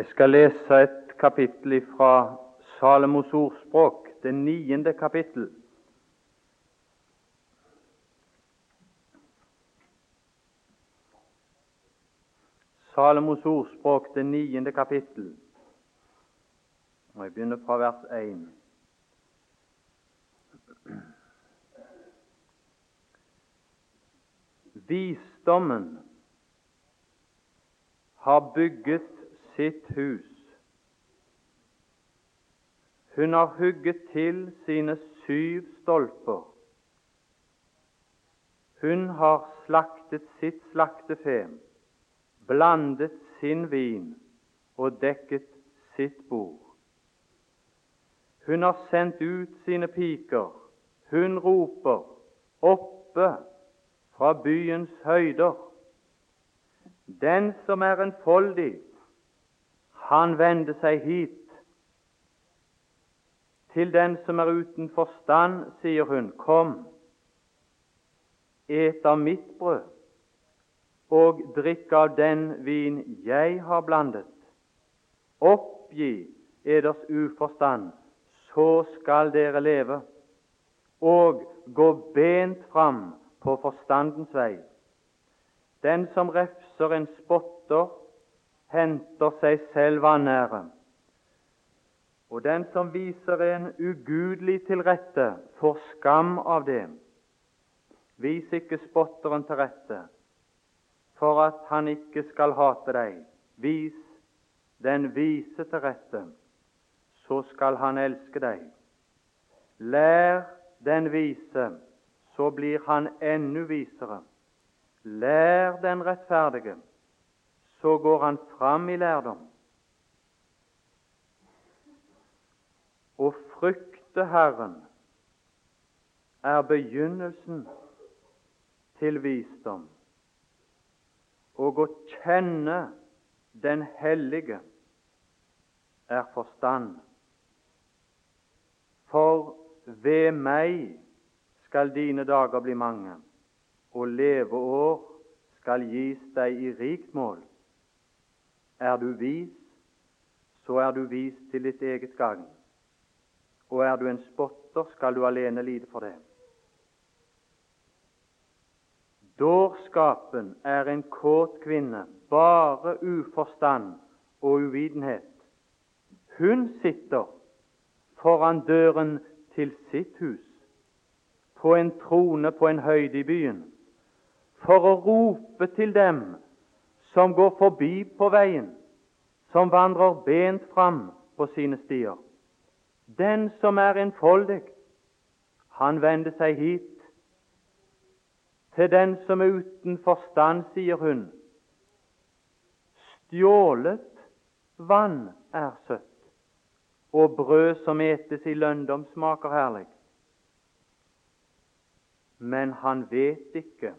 Jeg skal lese et kapittel fra Salomos ordspråk, det niende kapittel. Salomos ordspråk, det niende kapittel. Og Jeg begynner fra vers 1. Visdommen har bygget sitt hus. Hun har hugget til sine syv stolper. Hun har slaktet sitt slaktefe, blandet sin vin og dekket sitt bord. Hun har sendt ut sine piker. Hun roper oppe fra byens høyder. Den som er enfoldig, han vendte seg hit. Til den som er uten forstand, sier hun, kom, et av mitt brød og drikk av den vin jeg har blandet. Oppgi eders uforstand, så skal dere leve, og gå bent fram på forstandens vei. Den som refser en spotter, henter seg selv vanære. Og den som viser en ugudelig til rette, får skam av det. Vis ikke spotteren til rette, for at han ikke skal hate deg. Vis den vise til rette, så skal han elske deg. Lær den vise, så blir han enda visere. Lær den rettferdige, så går han fram i lærdom. Å frykte Herren er begynnelsen til visdom. Og å kjenne Den hellige er forstand. For ved meg skal dine dager bli mange, og leveår skal gis deg i rikt mål. Er du vis, så er du vis til ditt eget gagn og er du en spotter, skal du alene lide for det. Dårskapen er en kåt kvinne, bare uforstand og uvitenhet. Hun sitter foran døren til sitt hus, på en trone på en høyde i byen, for å rope til dem som går forbi på veien, som vandrer bent fram på sine stier. Den som er enfoldig, han vender seg hit. Til den som er uten forstand, sier hun, stjålet vann er søtt, og brød som etes i lønndom, smaker herlig. Men han vet ikke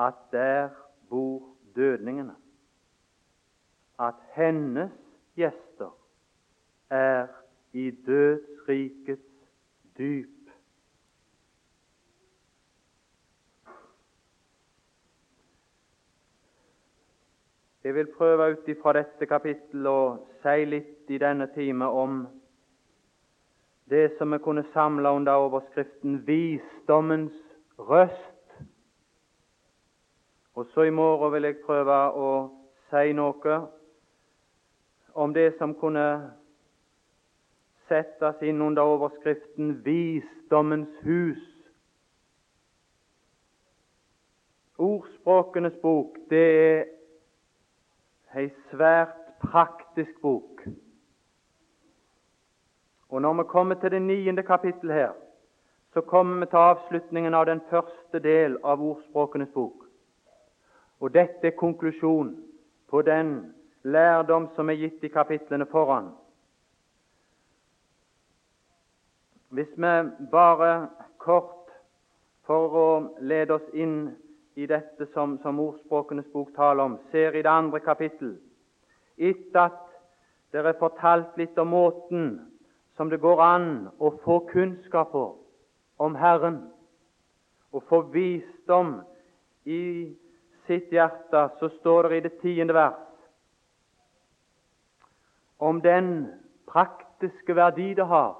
at der bor dødningene, at hennes gjester er i dødsrikets dyp. Jeg vil prøve ut ifra dette kapittelet å si litt i denne time om det som vi kunne samle under overskriften 'Visdommens røst'. Og så i morgen vil jeg prøve å si noe om det som kunne settes inn under overskriften 'Visdommens hus'. Ordspråkenes bok det er ei svært praktisk bok. Og Når vi kommer til det niende kapittel her, så kommer vi til avslutningen av den første del av Ordspråkenes bok. Og Dette er konklusjonen på den lærdom som er gitt i kapitlene foran. Hvis vi bare kort, for å lede oss inn i dette som, som Ordspråkenes bok taler om, ser i det andre kapittel Etter at det er fortalt litt om måten som det går an å få kunnskap på om Herren, og få visdom i sitt hjerte, så står det i det tiende vers om den praktiske verdi det har,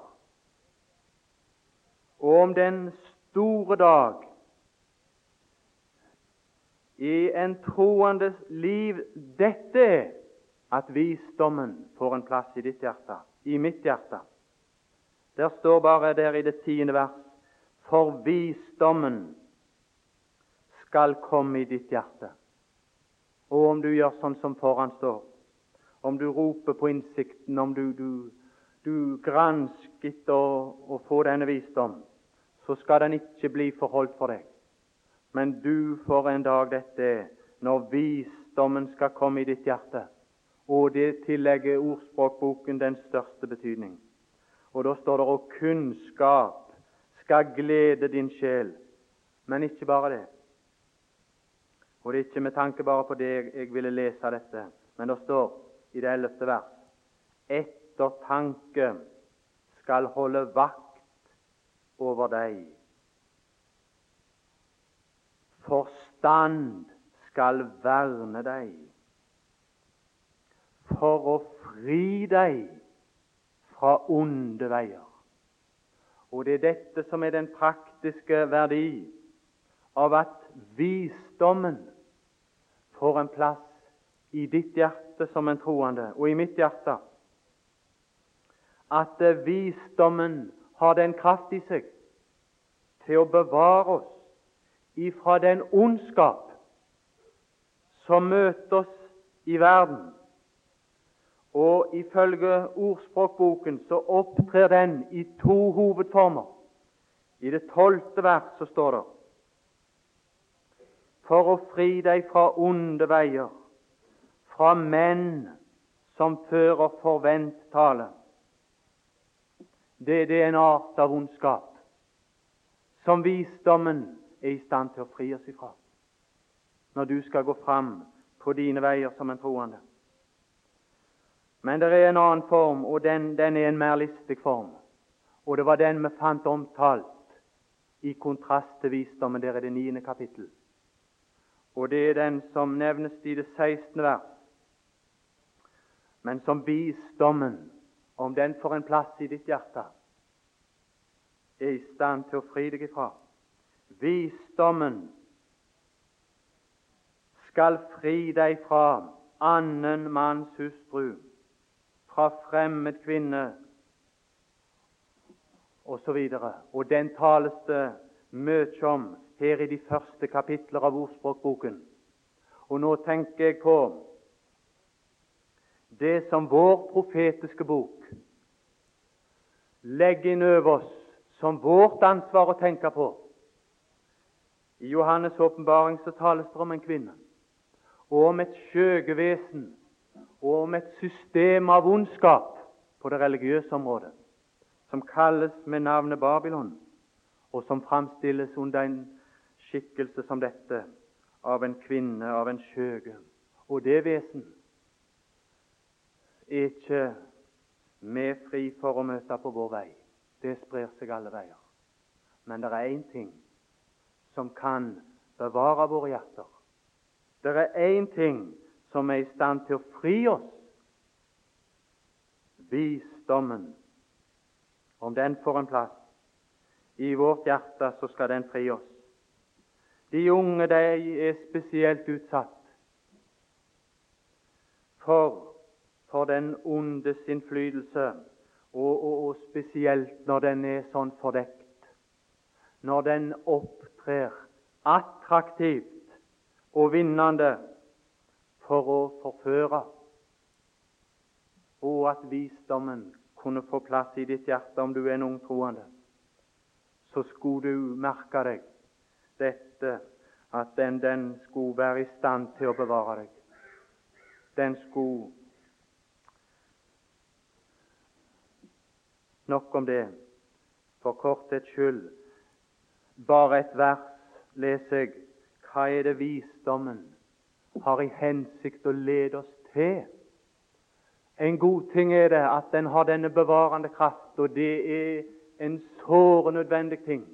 og om den store dag i en troendes liv dette er at visdommen får en plass i ditt hjerte, i mitt hjerte. Der står bare der i det tiende vers For visdommen skal komme i ditt hjerte. Og om du gjør sånn som foran står, om du roper på innsikten, om du, du, du gransker etter å, få denne visdom, så skal den ikke bli forholdt for deg. Men du får en dag dette når visdommen skal komme i ditt hjerte. Og det tillegger ordspråkboken den største betydning. Og da står det at kunnskap skal glede din sjel. Men ikke bare det. Og det er ikke med tanke bare på det jeg ville lese dette, men det står i det ellevte vers Ettertanke skal holde vakt over deg Forstand skal verne deg for å fri deg fra onde veier. Og det er dette som er den praktiske verdi av at visdommen får en plass i ditt hjerte som en troende, og i mitt hjerte. At visdommen har den kraft i seg til å bevare oss ifra den ondskap som møter oss i verden. Og ifølge ordspråkboken så opptrer den i to hovedformer. I det tolvte vers så står det For å fri deg fra onde veier, fra menn som fører forvent tale. Det, det er en art av ondskap som visdommen er i stand til å fri oss ifra når du skal gå fram på dine veier som en troende. Men det er en annen form, og den, den er en mer listig form. Og det var den vi fant omtalt i kontrast til visdommen der i det niende kapittel. Og det er den som nevnes i det 16. vers. Men som visdommen, om den får en plass i ditt hjerte, er i stand til å fri deg ifra. Visdommen skal fri deg fra annen manns hustru, fra fremmed kvinne osv. Og, og den tales det mye om her i de første kapitler av ordspråkboken. Og nå tenker jeg på det som vår profetiske bok legger inn over oss som vårt ansvar å tenke på i Johannes' åpenbaring så tales det om en kvinne, og om et skjøgevesen, og om et system av ondskap på det religiøse området, som kalles med navnet Babylon, og som framstilles under en skikkelse som dette, av en kvinne, av en skjøge. Og det vesen er ikke vi fri for å møte på vår vei. Det sprer seg alle veier. Men det er én ting som kan bevare våre hjerter. Det er én ting som er i stand til å fri oss. Visdommen. Om den får en plass i vårt hjerte, så skal den fri oss. De unge de er spesielt utsatt for, for den ondes innflytelse, og, og, og spesielt når den er sånn fordekt. Når den opptrer attraktivt og vinnende for å forføre, og at visdommen kunne få plass i ditt hjerte om du er en ung troende, så skulle du merke deg dette at den, den skulle være i stand til å bevare deg. Den skulle Nok om det. For korthets skyld bare et vers leser jeg. Hva er det visdommen har i hensikt å lede oss til? En god ting er det at den har denne bevarende kraft, og det er en såre nødvendig ting.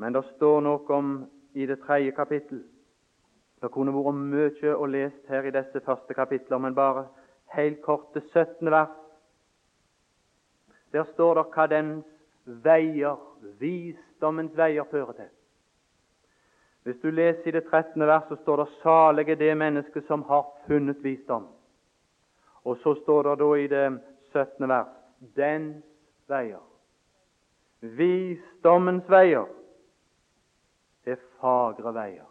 Men det står noe om i det tredje kapittel Det kunne vært mye å lese her i disse første kapitler, men bare helt kort til 17. vers. Der står det hva dens veier, visdommens veier, fører til. Hvis du leser i det 13. vers, så står det 'salige det mennesket som har funnet visdom'. Og så står det da i det 17. vers 'dens veier'. Visdommens veier er fagre veier.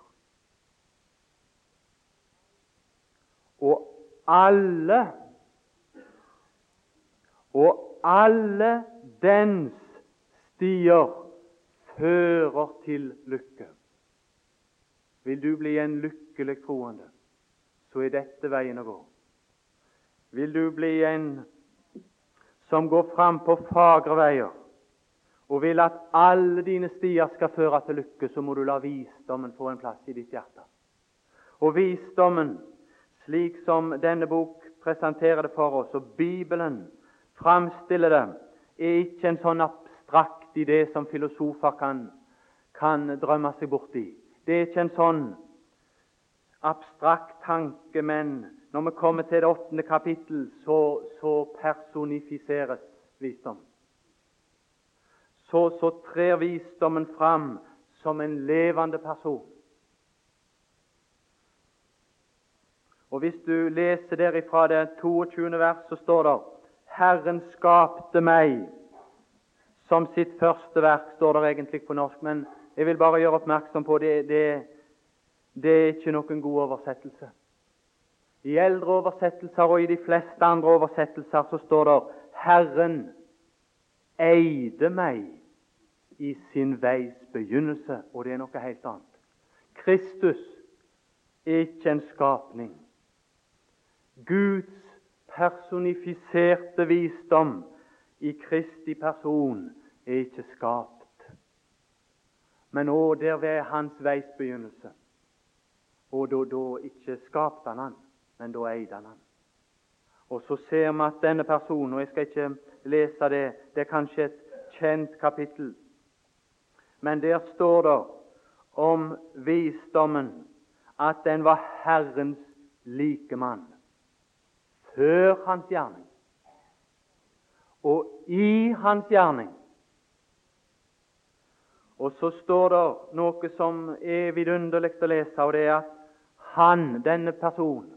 Og alle og alle dens stier fører til lykke. Vil du bli en lykkelig troende, så er dette veien å gå. Vil du bli en som går fram på fagre veier, og vil at alle dine stier skal føre til lykke, så må du la visdommen få en plass i ditt hjerte. Og visdommen, slik som denne bok presenterer det for oss, og Bibelen framstiller det, er ikke en sånn abstrakt idé som filosofer kan, kan drømme seg bort i. Det er ikke en sånn abstrakt tanke, men når vi kommer til det åttende kapittel, så, så personifiseres visdom. Så, så trer visdommen fram som en levende person. Og Hvis du leser derifra det 22. vers, så står det Herren skapte meg som sitt første verk, står det egentlig på norsk. Men jeg vil bare gjøre oppmerksom på det, det, det er ikke noen god oversettelse. I eldre oversettelser og i de fleste andre oversettelser så står det 'Herren eide meg i sin veis begynnelse', og det er noe helt annet. Kristus er ikke en skapning. Guds personifiserte visdom i Kristi person er ikke skapt men òg der ved hans veis begynnelse. Og da, da ikke skapte han han, men da eide han han. Og så ser vi at denne personen, og jeg skal ikke lese det, det er kanskje et kjent kapittel, men der står det om visdommen at den var Herrens likemann før hans gjerning. Og i hans gjerning og så står det noe som er vidunderlig å lese, og det er at han, denne personen,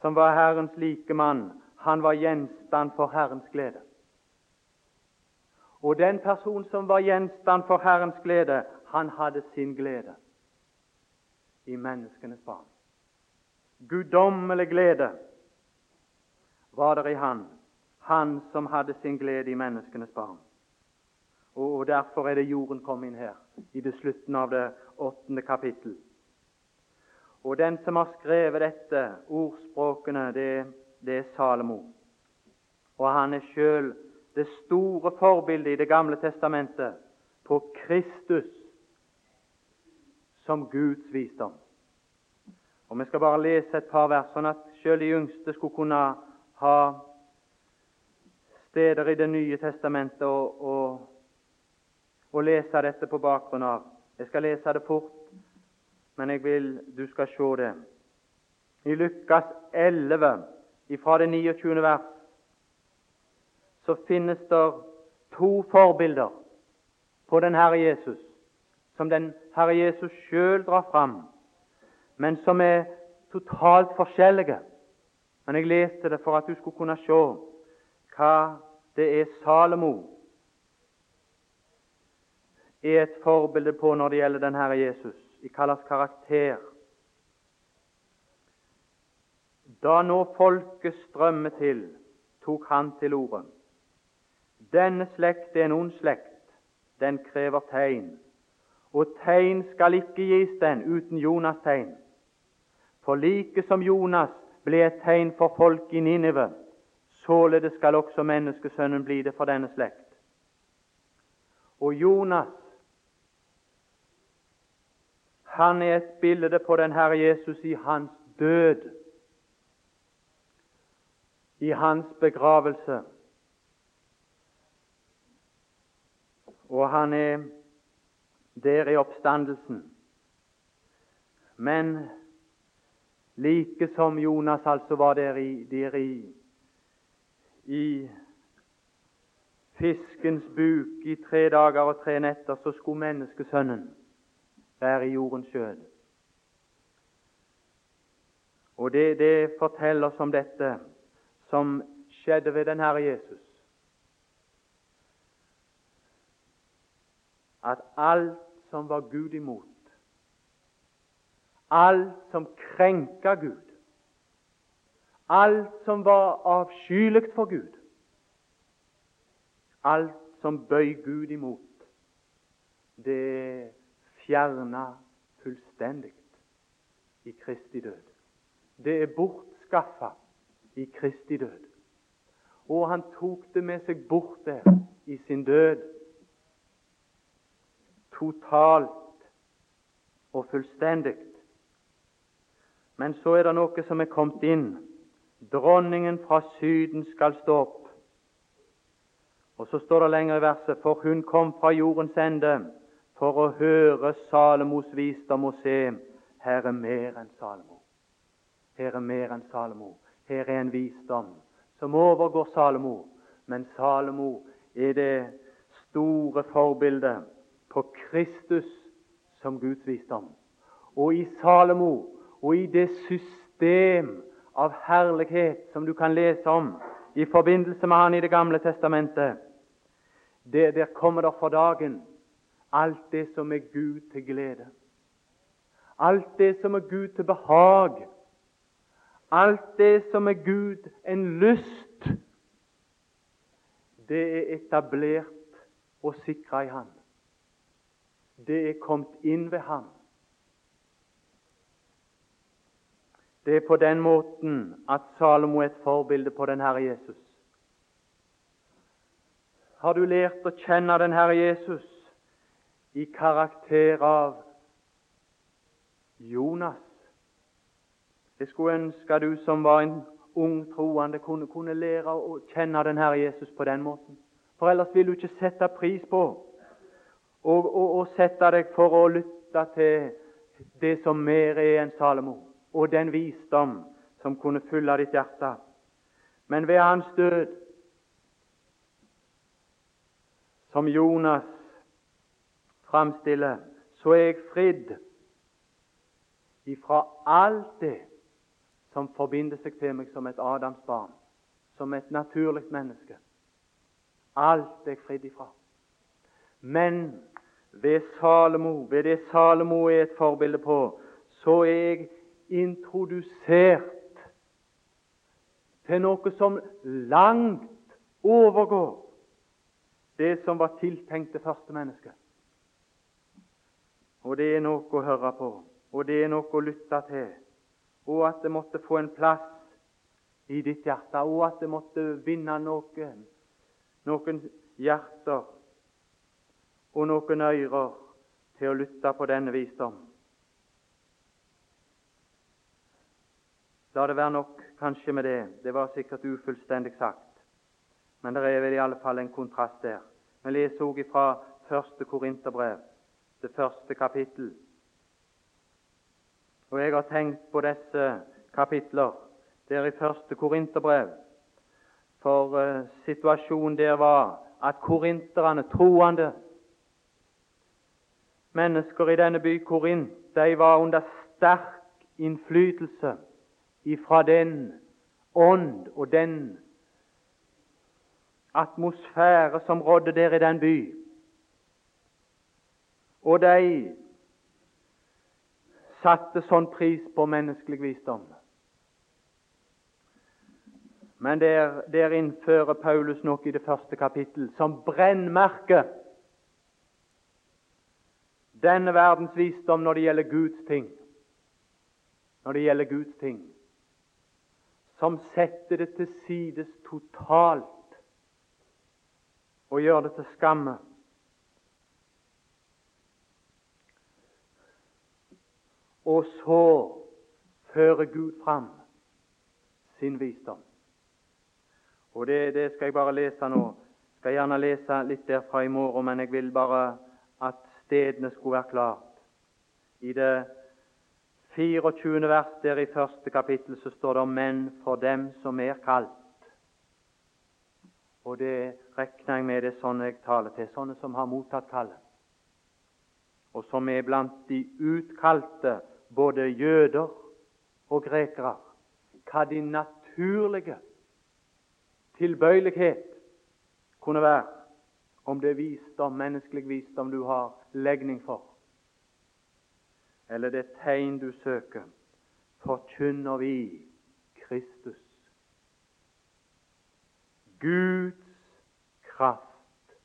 som var Herrens likemann, han var gjenstand for Herrens glede. Og den person som var gjenstand for Herrens glede, han hadde sin glede i menneskenes barn. Guddommelig glede var der i han, han som hadde sin glede i menneskenes barn. Og Derfor er det jorden kom inn her, i det slutten av det åttende kapittel. Og Den som har skrevet dette, ordspråkene, det, det er Salomo. Og han er sjøl det store forbildet i Det gamle testamentet på Kristus som Guds visdom. Og Vi skal bare lese et par vers, sånn at selv de yngste skulle kunne ha steder i Det nye testamentet og, og å lese dette på bakgrunn av. Jeg skal lese det fort, men jeg vil du skal se det. I Lukas 11, fra det 29. vers, så finnes det to forbilder på den Herre Jesus, som den Herre Jesus sjøl drar fram, men som er totalt forskjellige. Men jeg leste det for at du skulle kunne se hva det er Salomo er et forbilde på når det gjelder den Herre Jesus, i kalles karakter. Da nå folket strømmer til, tok han til orde. Denne slekt er en ond slekt, den krever tegn. Og tegn skal ikke gis den uten Jonas' tegn. For like som Jonas ble et tegn for folk i Ninive, således skal også menneskesønnen bli det for denne slekt. Og Jonas han er et bilde på den Herre Jesus i hans død, i hans begravelse. Og han er der i oppstandelsen. Men like som Jonas altså var der i, der i, i fiskens buk i tre dager og tre netter, så skulle menneskesønnen være i jordens skjød. Og det, det forteller oss om dette som skjedde ved den Herre Jesus. At alt som var Gud imot, alt som krenka Gud, alt som var avskyelig for Gud, alt som bøy Gud imot, det fjerna fullstendig i Kristi død. Det er bortskaffa i Kristi død. Og han tok det med seg bort der i sin død. Totalt og fullstendig. Men så er det noe som er kommet inn. Dronningen fra Syden skal stå opp. Og så står det lenger i verset For hun kom fra jordens ende for å høre Salomos visdom og se her er mer enn Salomo. Her er mer enn Salomo. Her er en visdom som overgår Salomo. Men Salomo er det store forbildet på Kristus som Guds visdom. Og i Salomo og i det system av herlighet som du kan lese om i forbindelse med han i Det gamle testamentet, det, der kommer det for dagen alt det som er Gud til glede. Alt det som er Gud til behag. Alt det som er Gud en lyst, det er etablert og sikra i Han. Det er kommet inn ved ham. Det er på den måten at Salomo er et forbilde på den Herre Jesus. Har du lært å kjenne den Herre Jesus i karakter av Jonas? Jeg skulle ønske du som var en ung troende, kunne, kunne lære å kjenne den Herre Jesus på den måten. For ellers vil du ikke sette pris på og, og, og sette deg for å lytte til det som mer er enn Salomo, og den visdom som kunne fylle ditt hjerte. Men ved hans død, som Jonas framstiller, så er jeg fridd ifra alt det som forbinder seg til meg som et Adams barn, som et naturlig menneske. Alt er jeg fridd ifra. Men ved Salomo, ved det Salomo er et forbilde på, så er jeg introdusert til noe som langt overgår det som var tiltenkt det første mennesket. Og det er noe å høre på, og det er noe å lytte til, og at det måtte få en plass i ditt hjerte, og at det måtte vinne noen, noen hjerter og noen ører til å lytte på denne visdom. La det være nok kanskje med det. Det var sikkert ufullstendig sagt. Men det er vel i alle fall en kontrast der. Vi leser også fra første Korinterbrev, det første kapittel. Og jeg har tenkt på disse kapitler der i første Korinterbrev. For uh, situasjonen der var at korinterne, troende mennesker i denne by Korint, de var under sterk innflytelse ifra den ånd og den atmosfære som rådde der i den by. Og de satte sånn pris på menneskelig visdom. Men der, der, innfører Paulus noe i det første kapittel som brennmerke denne verdens visdom når det gjelder Guds ting. Når det gjelder Guds ting. Som setter det til sides totalt og gjør det til skamme. Og så fører Gud fram sin visdom. Og det, det, skal jeg bare lese nå. Jeg skal gjerne lese litt derfra i morgen, men jeg vil bare at stedene skulle være klart. I det 24. vers der i første kapittel så står det 'men for dem som er kalt'. Og det regner jeg med det er sånne jeg taler til, sånne som har mottatt kallet, og som er blant de utkalte, både jøder og grekere. Hva din naturlige tilbøyelighet kunne være, om det er visdom, menneskelig visdom du har legning for eller det tegn du søker, forkynner vi Kristus. Guds kraft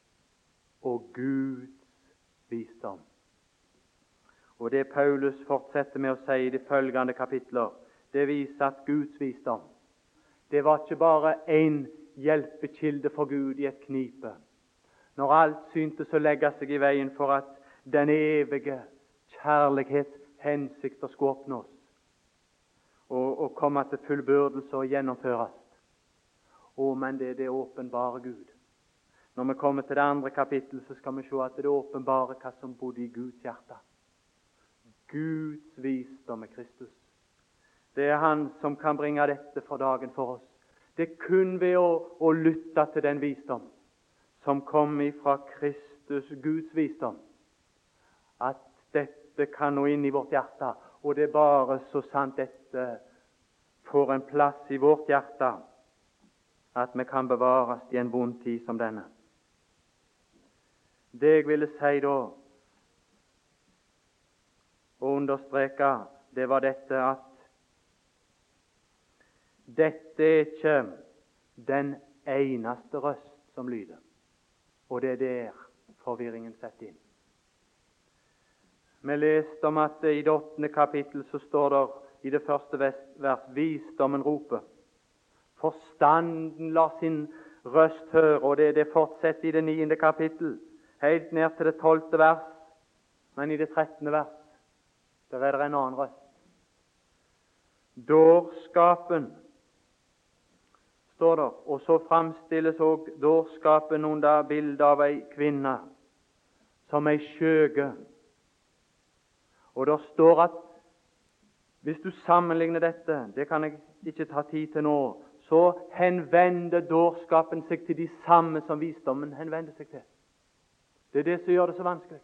og Guds visdom. Og Det Paulus fortsetter med å si i de følgende kapitler, det viser at Guds visdom det var ikke bare én hjelpekilde for Gud i et knipe, når alt syntes å legge seg i veien for at den evige kjærlighets hensikter skulle oppnås og, og komme til fullbyrdelse og gjennomføres. Å, men det er det åpenbare Gud. Når vi kommer til det andre kapittelet, så skal vi se at det er åpenbare hva som bodde i Guds hjerte. Guds visdom er Kristus. Det er Han som kan bringe dette for dagen for oss. Det er kun ved å, å lytte til den visdom som kommer fra Kristus, Guds visdom, at dette kan nå inn i vårt hjerte. Og det er bare så sant dette får en plass i vårt hjerte at vi kan bevares i en vond tid som denne. Det jeg ville si da, og understreke, det var dette at dette er ikke den eneste røst som lyder. Og det er der forvirringen setter inn. Vi leste om at i det åttende kapittel så står det i det første vers visdommen roper. Forstanden lar sin røst høre, og det, det fortsetter i det niende kapittel, helt ned til det tolvte vers. Men i det trettende vers der er det en annen røst. Dårskapen, står det, og så framstilles òg dårskapen under bildet av ei kvinne som ei skjøge og det står at hvis du sammenligner dette Det kan jeg ikke ta tid til nå. Så henvender dårskapen seg til de samme som visdommen henvender seg til. Det er det som gjør det så vanskelig.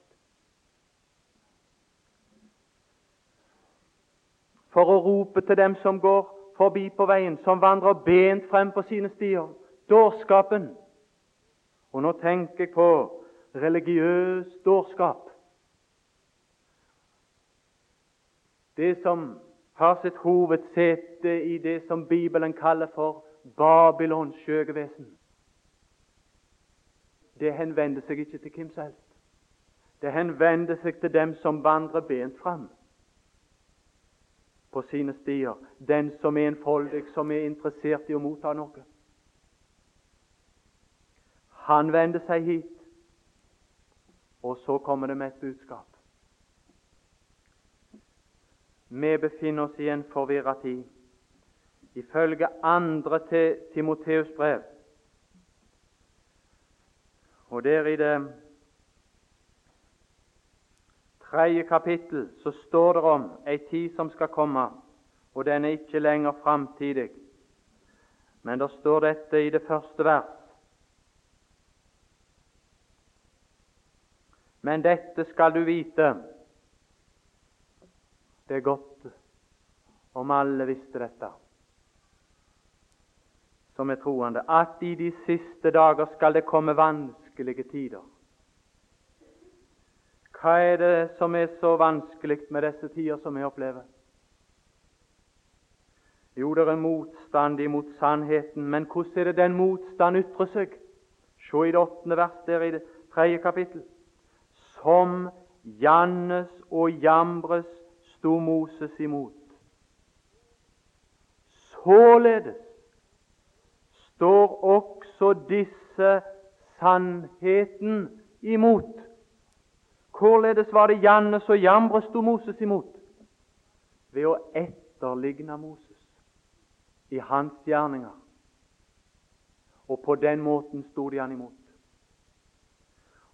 For å rope til dem som går forbi på veien, som vandrer bent frem på sine stier. Dårskapen. Og nå tenker jeg på religiøs dårskap. Det som har sitt hovedsete i det som Bibelen kaller for Babylons skjøgevesen. Det henvender seg ikke til hvem som helst. Det henvender seg til dem som vandrer bent fram på sine stier. Den som er enfoldig, som er interessert i å motta noe. Han vender seg hit, og så kommer det med et budskap. Vi befinner oss i en forvirra tid. Ifølge andre til Timoteus brev, og der i det tredje kapittel så står det om ei tid som skal komme, og den er ikke lenger framtidig. Men det står dette i det første vers. Men dette skal du vite det er godt om alle visste dette, som er troende, at i de siste dager skal det komme vanskelige tider. Hva er det som er så vanskelig med disse tider som vi opplever? Jo, det er motstand imot sannheten, men hvordan er det den motstand ytrer seg? Se i det åttende vers der i det tredje kapittel. Som jannes og jambres sto Moses imot. Således står også disse sannheten imot. Hvorledes var det Jannes og Jambres sto Moses imot? Ved å etterligne Moses i hans gjerninger. Og på den måten sto de han imot.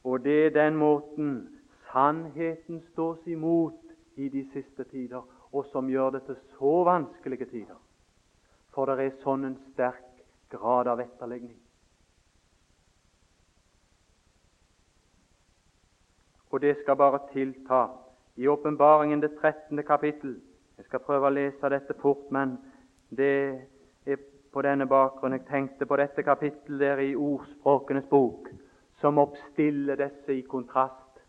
Og det er den måten sannheten stås imot i de siste tider. og som gjør det til så vanskelige tider. For det er sånn en sterk grad av etterligning. Og det skal bare tilta. I åpenbaringen det 13. kapittel Jeg skal prøve å lese dette fort, men det er på denne bakgrunn jeg tenkte på dette kapittelet der i Ordspråkenes bok, som oppstiller disse i kontrast,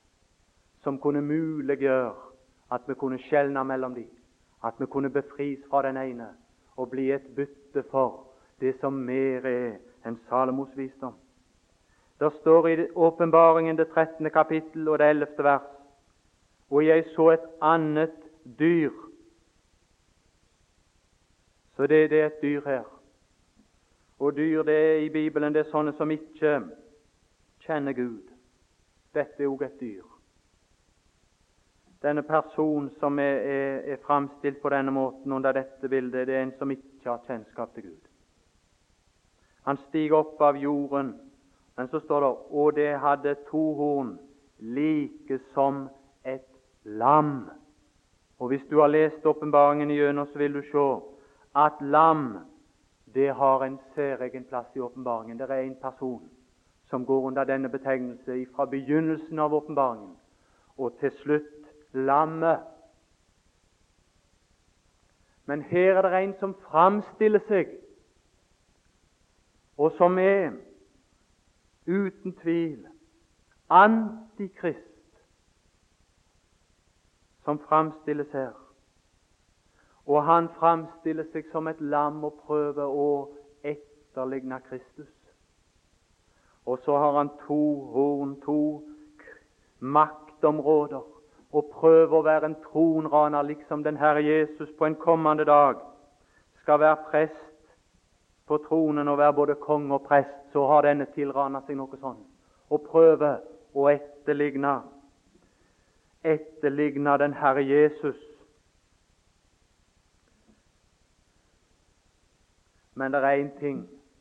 som kunne muliggjøre at vi kunne skjelne mellom dem, at vi kunne befris fra den ene og bli et bytte for det som mer er enn Salomos visdom. Det står i Åpenbaringen det 13. kapittel og det 11. vers Og jeg så et annet dyr. Så det, det er et dyr her. Og dyr det er i Bibelen det er sånne som ikke kjenner Gud. Dette er òg et dyr. Denne personen som er, er, er framstilt på denne måten under dette bildet, det er en som ikke har kjennskap til Gud. Han stiger opp av jorden, men så står det og det hadde to horn, like som et lam. Og Hvis du har lest åpenbaringen igjennom, så vil du se at lam det har en særegen plass i åpenbaringen. Det er en person som går under denne betegnelse fra begynnelsen av åpenbaringen og til slutt lammet. Men her er det en som framstiller seg, og som er uten tvil antikrist, som framstilles her. Og han framstiller seg som et lam og prøver å etterligne Kristus. Og så har han to horn, to maktområder, og prøver å være en tronraner, liksom den Herre Jesus på en kommende dag skal være prest på tronen og være både konge og prest. Så har denne tilrana seg noe sånt, og prøver å etterligne etterligne den Herre Jesus Men det er én ting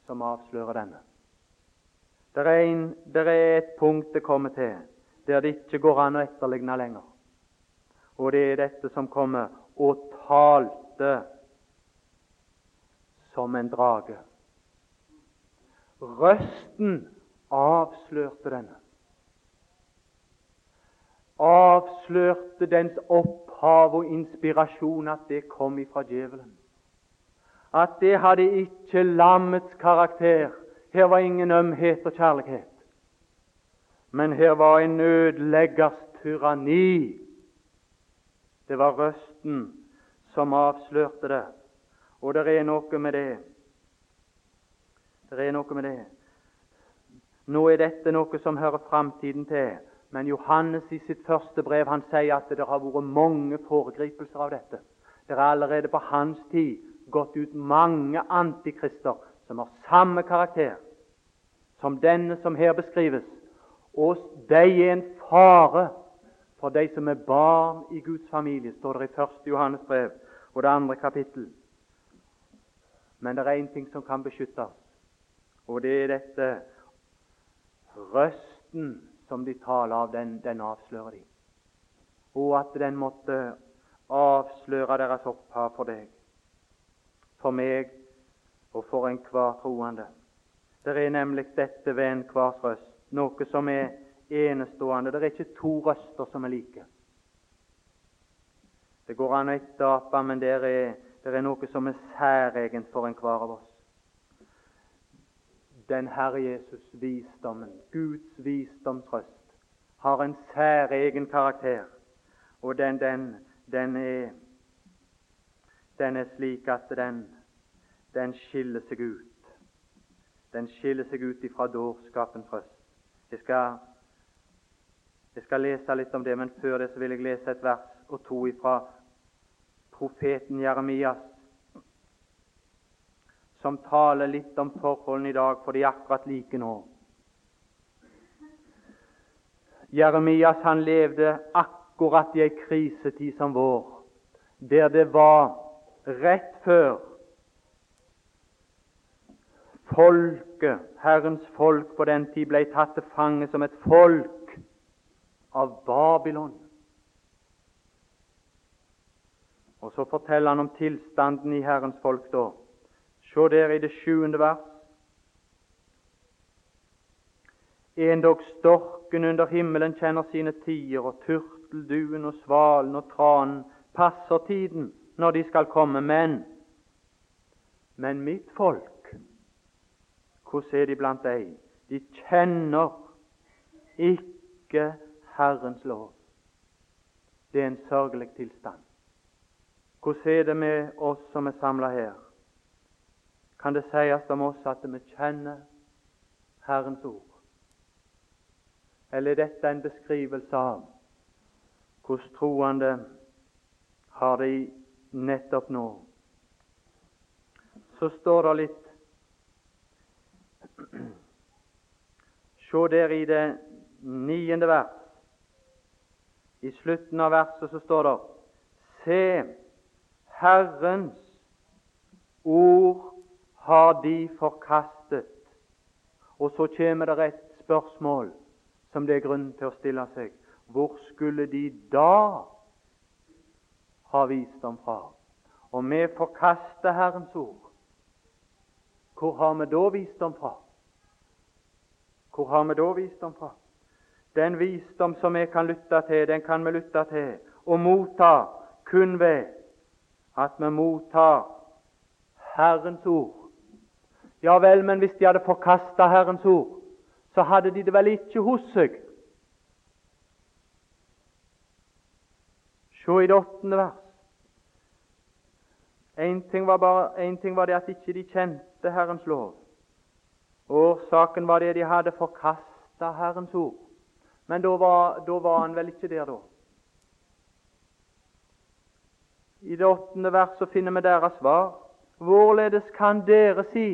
som avslører denne. Det er, en, det er et punkt det kommer til der det ikke går an å etterligne lenger. Og det er dette som kommer og talte som en drage. Røsten avslørte denne. Avslørte dens opphav og inspirasjon, at det kom ifra djevelen at det hadde ikke lammets karakter. Her var ingen ømhet og kjærlighet. Men her var en ødeleggers tyranni. Det var røsten som avslørte det. Og det er noe med det. Det er noe med det. Nå er dette noe som hører framtiden til. Men Johannes i sitt første brev han sier at det har vært mange foregripelser av dette. Det er allerede på hans tid gått ut mange antikrister som har samme karakter som denne som her beskrives. Og de er en fare for de som er barn i Guds familie, står det i 1. Johannes brev og det andre kapittel. Men det er én ting som kan beskytte oss, og det er dette røsten som de taler av, den, den avslører de. Og at den måtte avsløre deres opphav for deg for meg og for enhver troende. Det er nemlig dette ved enhver røst, noe som er enestående. Det er ikke to røster som er like. Det går an å etterape, men det er, det er noe som er særegent for enhver av oss. Den Herre Jesus, visdommen, Guds visdomsrøst, har en særegen karakter, og den, den, den er den er slik at den, den skiller seg ut. Den skiller seg ut ifra dårskapens røst. Jeg skal, jeg skal lese litt om det, men før det så vil jeg lese et vers og to ifra profeten Jeremias, som taler litt om forholdene i dag, for de er akkurat like nå. Jeremias han levde akkurat i ei krisetid som vår, der det var rett før folket, Herrens folk på den tid, ble tatt til fange som et folk av Babylon. Og så forteller han om tilstanden i Herrens folk da. Se der i det sjuende vers. Endog storken under himmelen kjenner sine tider, og turtelduen og svalen og tranen passer tiden når de skal komme. Men, men mitt folk, hvordan er de blant deg? De kjenner ikke Herrens lov. Det er en sørgelig tilstand. Hvordan er det med oss som er samla her? Kan det sies om oss at vi kjenner Herrens ord? Eller er dette en beskrivelse av hvordan troende har det nettopp nå? Så står det litt Se der i det niende vers. I slutten av verset så står det Se, Herrens ord har de forkastet. Og så kommer det et spørsmål som det er grunn til å stille seg. Hvor skulle de da ha visdom fra? Og vi forkaster Herrens ord. Hvor har vi da visdom fra? Hvor har vi da visdom fra? Den visdom som vi kan lytte til, den kan vi lytte til og motta kun ved at vi mottar Herrens ord. Ja vel, men hvis de hadde forkasta Herrens ord, så hadde de det vel ikke hos seg. Se i det åttende vers. Én ting, ting, var det at ikke de kjente Herrens lov. Årsaken var det de hadde forkasta Herrens ord. Men da var, da var han vel ikke der, da. I det åttende vers så finner vi deres svar. Hvorledes kan dere si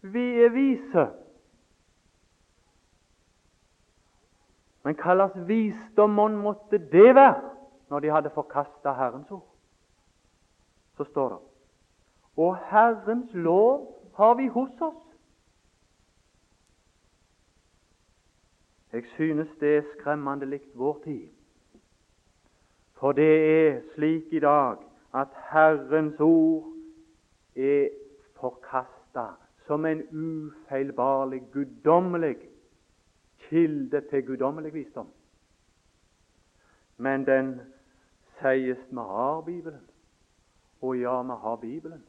vi er vise? Men hva slags visdom måtte det være når de hadde forkasta Herrens ord? Så står det Og Herrens lov har vi hos oss. Jeg synes det er skremmende likt vår tid. For det er slik i dag at Herrens ord er forkasta som en ufeilbarlig, guddommelig kilde til guddommelig visdom. Men den sies vi har Bibelen. Og ja, vi har Bibelen,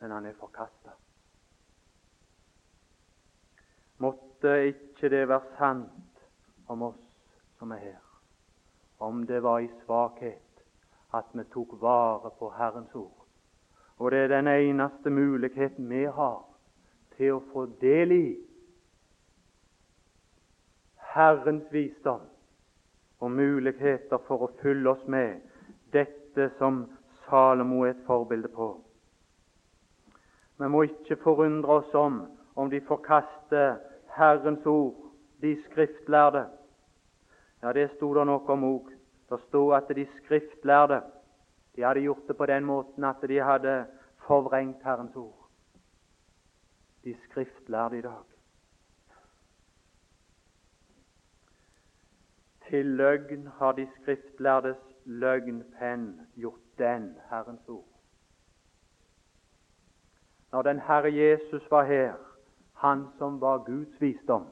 men han er forkasta. Måtte ikke det være sant om oss som er her, om det var i svakhet at vi tok vare på Herrens ord. Og det er den eneste muligheten vi har til å få del i Herrens visdom og muligheter for å fylle oss med dette som Salomo er et forbilde på. Vi må ikke forundre oss om om de forkaster Herrens ord, de skriftlærde. Ja, det sto det noe om òg. Det sto at de skriftlærde de hadde gjort det på den måten at de hadde forvrengt Herrens ord. De skriftlærde i dag. Til løgn har de skriftlærdes løgnpenn gjort den Herrens ord. Når den Herre Jesus var her, han som var Guds visdom,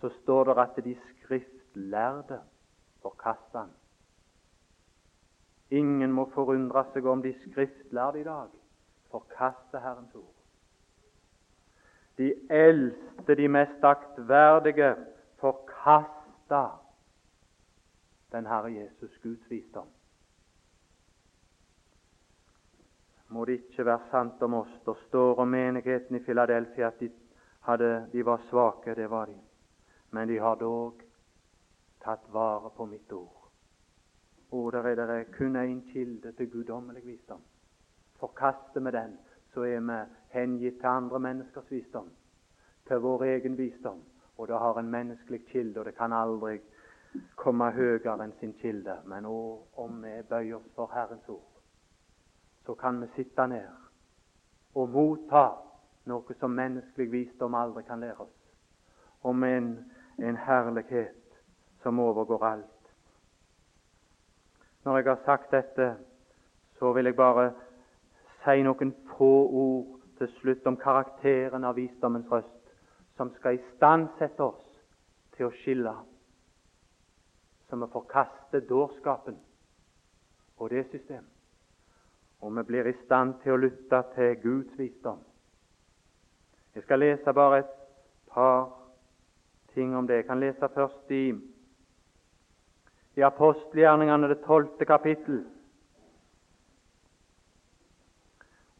så står det at de skriftlærde forkasta han. Ingen må forundre seg om de skriftlærde i dag forkaster Herrens ord. De eldste, de mest aktverdige, forkasta den Herre Jesus, Guds visdom. Må det ikke være sant om oss. Det står om menigheten i Filadelfia at de, hadde, de var svake. Det var de. Men de har dog tatt vare på mitt ord. Og der er det kun én kilde til guddommelig visdom. Forkaster vi den, så er vi hengitt til andre menneskers visdom, til vår egen visdom. Og det har en menneskelig kilde, og det kan aldri komme høyere enn sin kilde. Men å, om vi bøyer oss for Herrens ord, så kan vi sitte ned og motta noe som menneskelig visdom aldri kan lære oss, om en, en herlighet som overgår alt. Når jeg har sagt dette, så vil jeg bare si noen få ord til slutt om karakteren av visdommens røst, som skal istandsette oss til å skille, så vi forkaster dårskapen og det system, og vi blir i stand til å lytte til Guds visdom. Jeg skal lese bare et par ting om det. Jeg kan lese først i, i apostelgjerningene, det tolvte kapittel.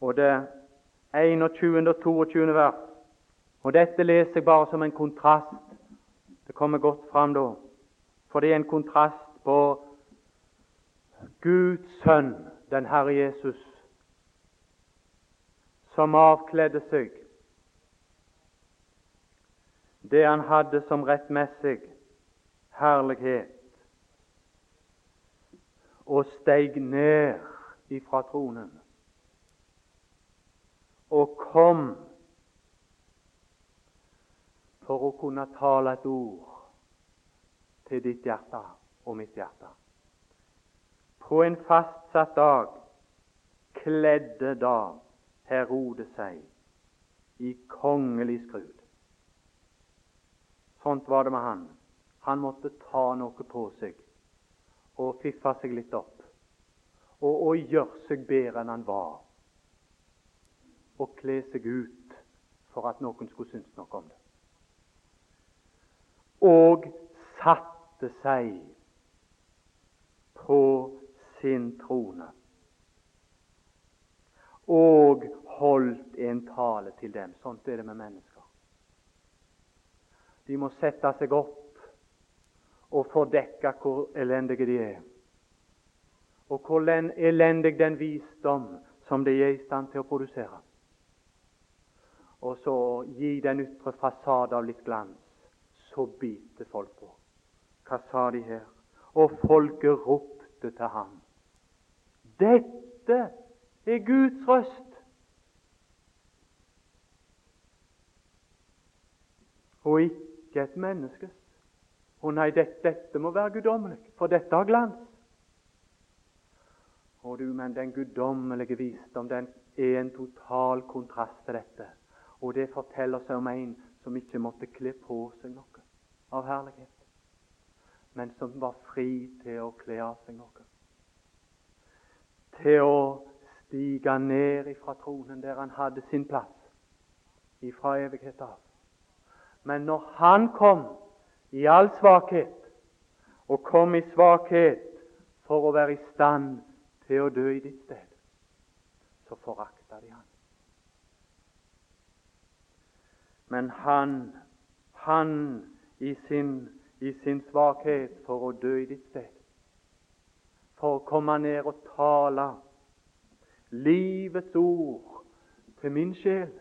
Og det 21. og 22. vers. Og Dette leser jeg bare som en kontrast. Det kommer godt fram da. For det er en kontrast på Guds sønn, den Herre Jesus, som avkledde seg det han hadde som rettmessig herlighet, og steig ned ifra tronen og kom for å kunne tale et ord til ditt hjerte og mitt hjerte. På en fastsatt dag kledde da Herode seg i kongelig skrud. Sånt var det med han. Han måtte ta noe på seg og fiffe seg litt opp. Og, og gjøre seg bedre enn han var. Og kle seg ut for at noen skulle synes noe om det. Og satte seg på sin trone. Og holdt en tale til dem. Sånt er det med mennesker. De må sette seg opp og fordekke hvor elendige de er. Og hvor elendig den visdom som de er i stand til å produsere. Og så gi den ytre fasade av litt glans. Så biter folk på. Hva sa de her? Og folket ropte til ham. Dette er Guds røst! Og ikke ikke et menneskes. Å nei, dette, dette må være guddommelig, for dette har glans. Å du, men den guddommelige visdom den er en total kontrast til dette. Og det forteller seg om en som ikke måtte kle på seg noe av herlighet, men som var fri til å kle av seg noe. Til å stige ned ifra tronen der han hadde sin plass, ifra evighet av. Men når han kom i all svakhet, og kom i svakhet for å være i stand til å dø i ditt sted, så forakta de han. Men han, han i sin, i sin svakhet for å dø i ditt sted, for å komme ned og tale livets ord til min sjel,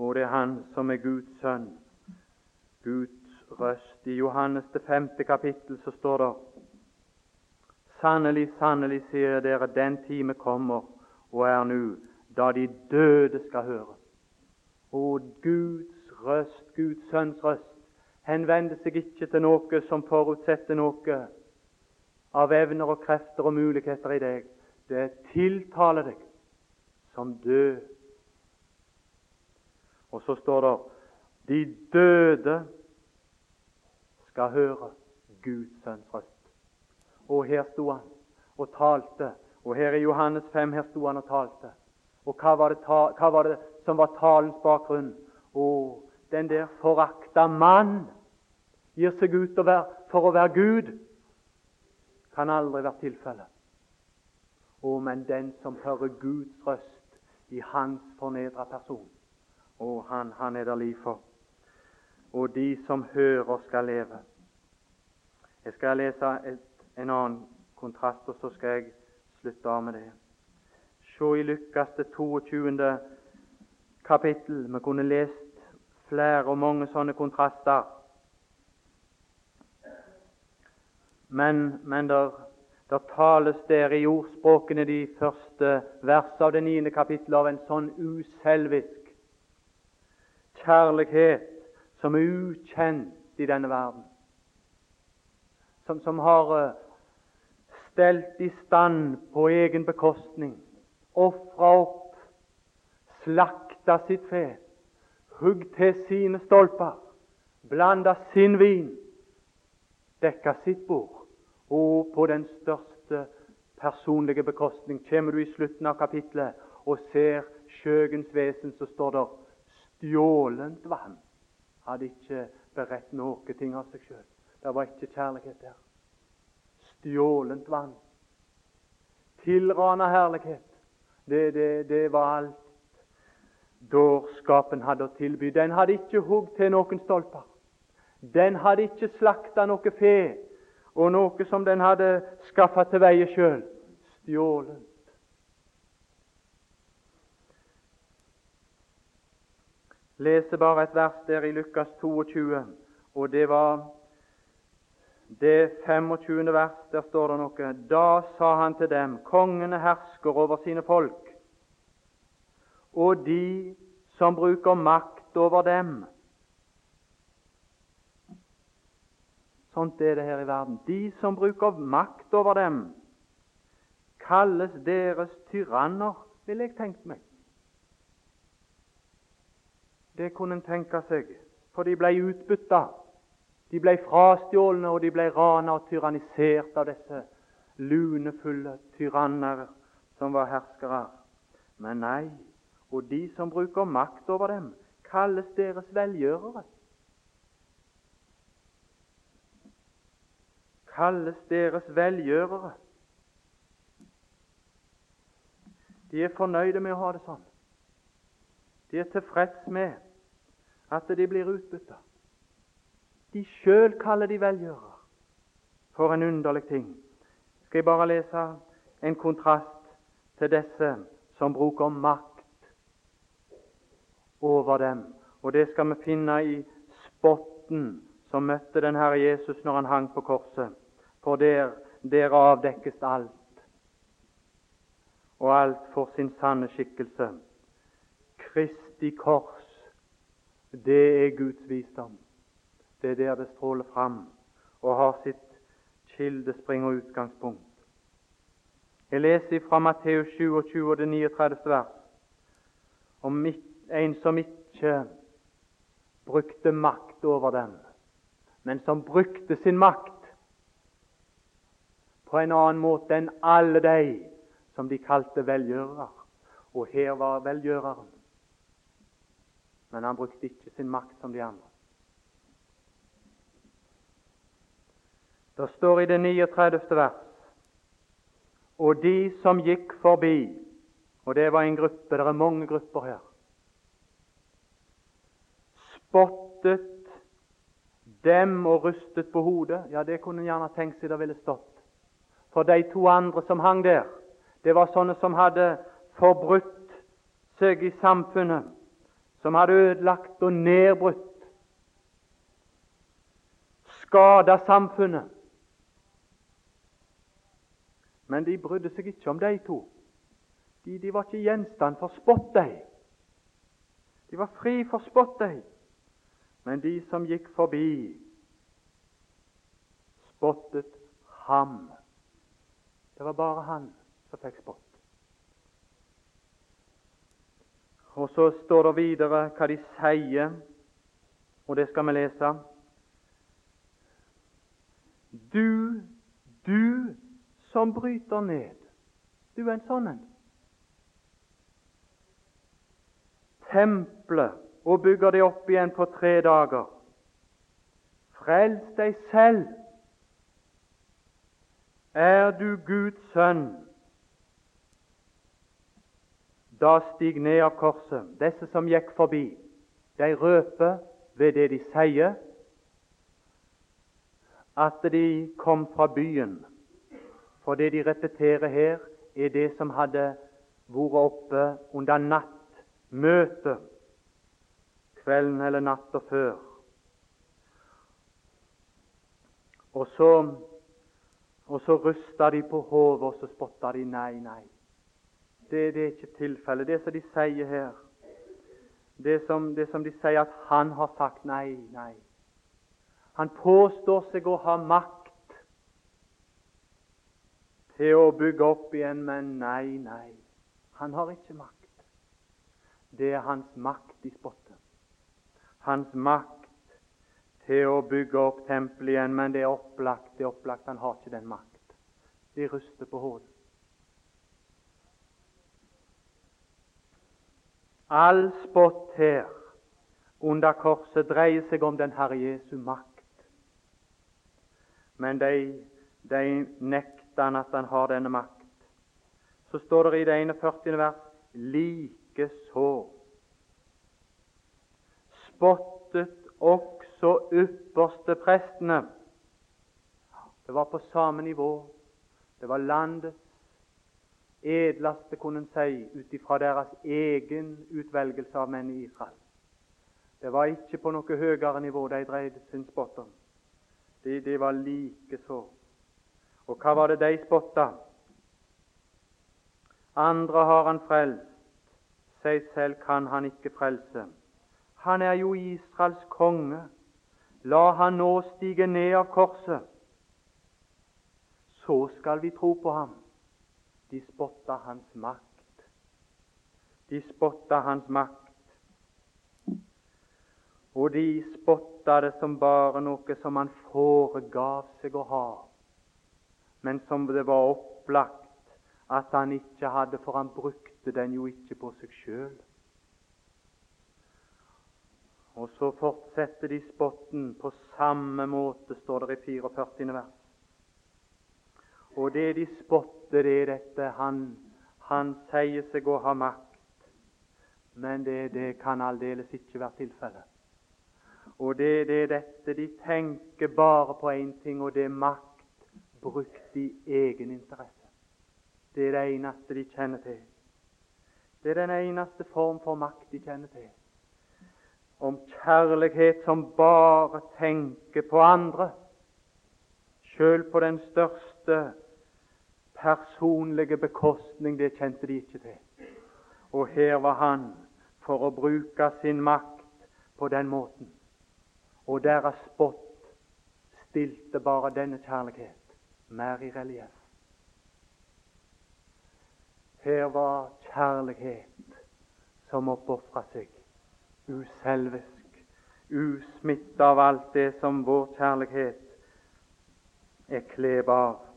og det er Han som er Guds sønn. Guds røst. I Johannes det femte kapittel så står det Sannelig, sannelig, sier dere, den time kommer og er nå, da de døde skal høre. Og Guds røst, Guds sønns røst, henvender seg ikke til noe som forutsetter noe av evner og krefter og muligheter i deg. Det tiltaler deg som død og så står det de døde skal høre Guds sønns røst. Og her sto han og talte. Og her i Johannes 5 her sto han og talte. Og hva var det, hva var det som var talens bakgrunn? Å, den der forakta mann gir seg ut for å være Gud. Kan aldri være tilfellet. Å, men den som hører Guds røst i hans fornedra person, og han, han er der liv for. Og de som hører, skal leve. Jeg skal lese et, en annen kontrast, og så skal jeg slutte av med det. Se i Lukas det 22. kapittel. Vi kunne lest flere og mange sånne kontraster. Men, men der, der, tales der i ordspråkene de første versene av det niende kapittelet av en sånn uselvisk kjærlighet som er ukjent i denne verden. Som, som har uh, stelt i stand på egen bekostning, ofra opp, slakta sitt fe, hugd til sine stolper, blanda sin vin, dekka sitt bord, og på den største personlige bekostning kommer du i slutten av kapitlet og ser skjøgens vesen, så står det stjålent vann. Hadde ikke beredt noe ting av seg sjøl. Det var ikke kjærlighet der. Stjålent vann. Tilrana herlighet. Det, det, det var alt dårskapen hadde å tilby. Den hadde ikke hugd til noen stolper. Den hadde ikke slakta noe fe og noe som den hadde skaffa til veie sjøl. Stjålent. Leser bare et vers der i Lukas 22, og det var det 25. vers. Der står det noe. Da sa han til dem, kongene hersker over sine folk, og de som bruker makt over dem. Sånt er det her i verden. De som bruker makt over dem, kalles deres tyranner, ville jeg tenkt meg. Det kunne en tenke seg, for de ble utbytta. De ble frastjålne, og de ble rana og tyrannisert av disse lunefulle tyranner som var herskere. Men nei, og de som bruker makt over dem, kalles deres velgjørere. Kalles deres velgjørere. De er fornøyde med å ha det sånn. De er tilfreds med at de blir utbytta. De sjøl kaller de velgjører. For en underlig ting. Skal jeg bare lese en kontrast til disse som bruker makt over dem. Og det skal vi finne i spotten som møtte den Herre Jesus når han hang på korset. For der, der avdekkes alt. Og alt får sin sanne skikkelse. Kristi kors, det er Guds visdom. Det er der det stråler fram og har sitt kildespring og utgangspunkt. Jeg leser fra Matteus 27 og det 39. vers om en som ikke brukte makt over dem, men som brukte sin makt på en annen måte enn alle de som de kalte velgjørere. Og her var velgjøreren men han brukte ikke sin makt som de andre. Det står i det 39. vers Og de som gikk forbi Og det var en gruppe, det er mange grupper her. Spottet dem og rustet på hodet. Ja, det kunne en gjerne tenkt seg det ville stått. For de to andre som hang der, det var sånne som hadde forbrutt seg i samfunnet som hadde ødelagt og nedbrutt, skada samfunnet. Men de brydde seg ikke om de to. De, de var ikke gjenstand for spott, de. De var fri for spott, de. Men de som gikk forbi, spottet ham. Det var bare han som fikk spott. Og så står det videre hva de sier, og det skal vi lese. Du, du som bryter ned. Du er en sånn en. Tempelet og bygger det opp igjen på tre dager. Frels deg selv. Er du Guds sønn, da stig ned av korset. Disse som gikk forbi, de røper ved det de sier, at de kom fra byen. For det de repeterer her, er det som hadde vært oppe under nattmøtet kvelden eller natta før. Og så, og så rysta de på hodet, og så spotta de nei, nei. Det, det er ikke tilfellet. Det som de sier her, det som, det som de sier at han har sagt nei, nei. Han påstår seg å ha makt. til å bygge opp igjen, men nei, nei. Han har ikke makt. Det er hans makt de spotter. Hans makt til å bygge opp tempelet igjen, men det er opplagt, det er opplagt. Han har ikke den makt. De ryster på hodet. All spott her under korset dreier seg om den Herre Jesu makt. Men de, de nekter han at han har denne makt. Så står det i det 41. vers likeså spottet også ypperste prestene. Det var på samme nivå. Det var landets edleste, kunne en si, ut ifra deres egen utvelgelse av menn i Israel. Det var ikke på noe høyere nivå de dreide sin spott om. De, de var likeså. Og hva var det de spotta? Andre har han frelst, seg selv kan han ikke frelse. Han er jo Israels konge. La han nå stige ned av korset. Så skal vi tro på ham. De spotta hans makt. De spotta hans makt. Og de spotta det som bare noe som han foregav seg å ha, men som det var opplagt at han ikke hadde, for han brukte den jo ikke på seg sjøl. Og så fortsetter de spotten på samme måte, står det i 44. vers. Og det de spotter, det er dette han, han sier seg å ha makt, men det, det kan aldeles ikke være tilfellet. Og det, det er dette de tenker bare på én ting, og det er makt brukt i egen interesse. Det er det eneste de kjenner til. Det er den eneste form for makt de kjenner til. Om kjærlighet som bare tenker på andre, sjøl på den største personlige bekostning, det kjente de ikke til. Og her var han for å bruke sin makt på den måten. Og deres spott stilte bare denne kjærlighet mer i relieff. Her var kjærlighet som oppofra seg, uselvisk, usmitta av alt det som vår kjærlighet er klev av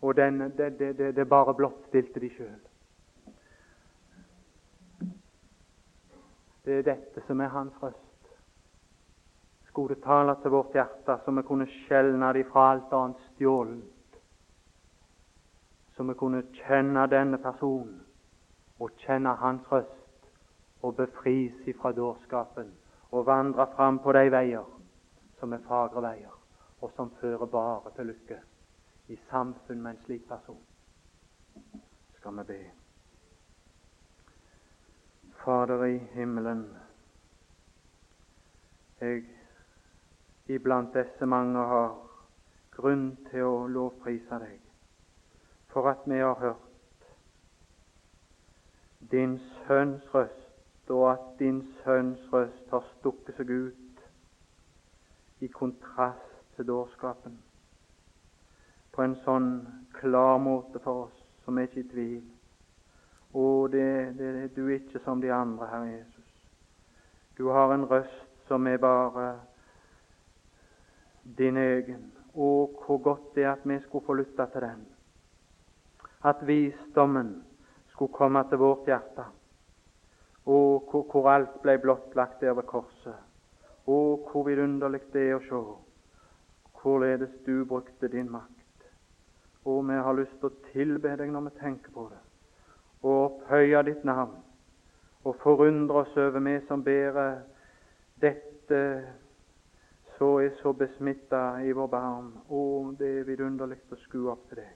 og den, det, det, det, bare blottstilte de sjøl. Det er dette som er hans røst. Skulle tale til vårt hjerte, så vi kunne skjelne det fra alt annet stjålent. Så vi kunne kjenne denne personen og kjenne hans røst og befris ifra dårskapen og vandre fram på de veier som er fagre veier, og som fører bare til lykke i samfunn med en slik person, skal vi be. Fader i himmelen, jeg iblant disse mange har grunn til å lovprise deg for at vi har hørt din sønns røst, og at din sønns røst har stukket seg ut i kontrast til dårskapen på en sånn klar måte for oss som er ikke i tvil. Å, det, det, du er ikke som de andre, Herre Jesus. Du har en røst som er bare din egen. Å, hvor godt det er at vi skulle få lytte til den. At visdommen skulle komme til vårt hjerte. Å, hvor, hvor alt ble blottlagt der ved korset. Å, hvor vidunderlig det er å se hvorledes du brukte din makt. Og vi har lyst til å tilbe deg når vi tenker på det, og opphøye ditt navn, og forundre oss over vi som bærer dette så er så besmitta i vår barn. Å, det er vidunderlig å skue opp til deg.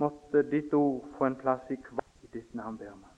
Måtte ditt ord få en plass i hver i ditt navn, ber vi.